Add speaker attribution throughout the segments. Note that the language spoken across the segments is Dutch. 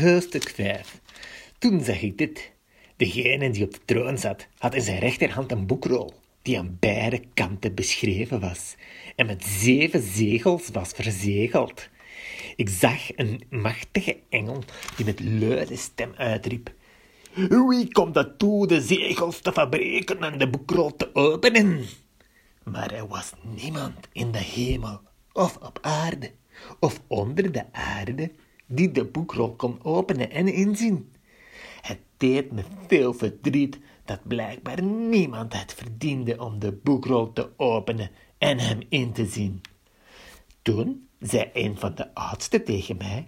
Speaker 1: Hoofdstuk 5 Toen zag ik dit. Degene die op de troon zat, had in zijn rechterhand een boekrol, die aan beide kanten beschreven was en met zeven zegels was verzegeld. Ik zag een machtige engel die met luide stem uitriep: Wie komt er toe de zegels te verbreken en de boekrol te openen? Maar er was niemand in de hemel of op aarde of onder de aarde die de boekrol kon openen en inzien. Het deed me veel verdriet dat blijkbaar niemand het verdiende om de boekrol te openen en hem in te zien. Toen zei een van de oudsten tegen mij: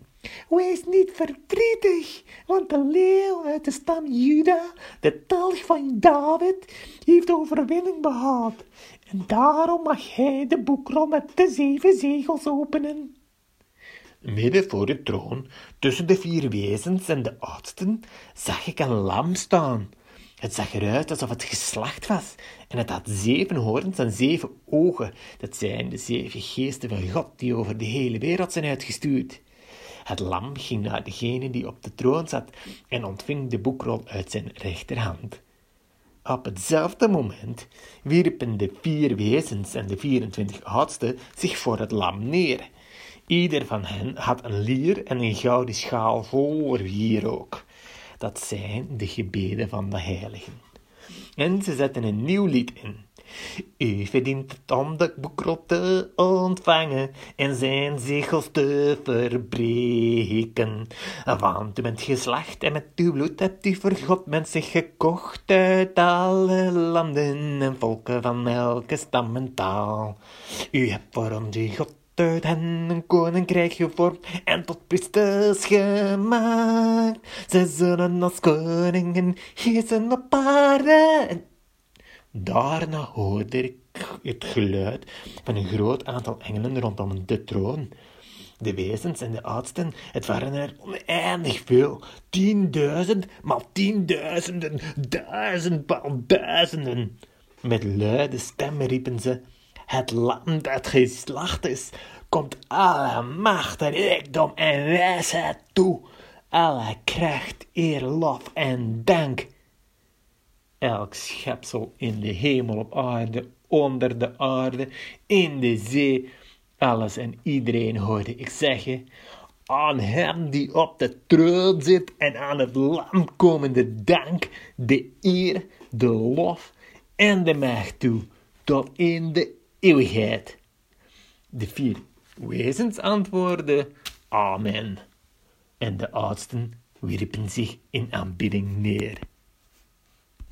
Speaker 1: Wees niet verdrietig, want de leeuw uit de stam Juda, de telg van David, heeft overwinning behaald. En daarom mag hij de boekrol met de zeven zegels openen. Midden voor de troon, tussen de vier wezens en de oudsten, zag ik een lam staan. Het zag eruit alsof het geslacht was, en het had zeven hoorns en zeven ogen. Dat zijn de zeven geesten van God die over de hele wereld zijn uitgestuurd. Het lam ging naar degene die op de troon zat en ontving de boekrol uit zijn rechterhand. Op hetzelfde moment wierpen de vier wezens en de 24 oudsten zich voor het lam neer. Ieder van hen had een lier en een gouden schaal vol wierook. Dat zijn de gebeden van de heiligen. En ze zetten een nieuw lied in. U verdient het om de boekrol te ontvangen en zijn zegels te verbreken. Want u bent geslacht en met uw bloed hebt u voor God mensen gekocht uit alle landen en volken van elke stam en taal. U hebt voor ons God uit hen een koninkrijk gevormd en tot priesters gemaakt. Ze zullen als koningen heersen op aarde. Daarna hoorde ik het geluid van een groot aantal engelen rondom de troon. De wezens en de oudsten, het waren er oneindig veel. Tienduizend maal tienduizenden, duizend maal duizenden. Met luide stemmen riepen ze: Het lam dat geslacht is, komt alle macht en rijkdom en wijsheid toe. Alle kracht, eer, lof en dank elk schepsel in de hemel, op aarde, onder de aarde, in de zee, alles en iedereen hoorde ik zeggen, aan hem die op de troon zit en aan het lam komende dank, de eer, de lof en de macht toe, tot in de eeuwigheid. De vier wezens antwoordden, Amen. En de oudsten wierpen zich in aanbidding neer.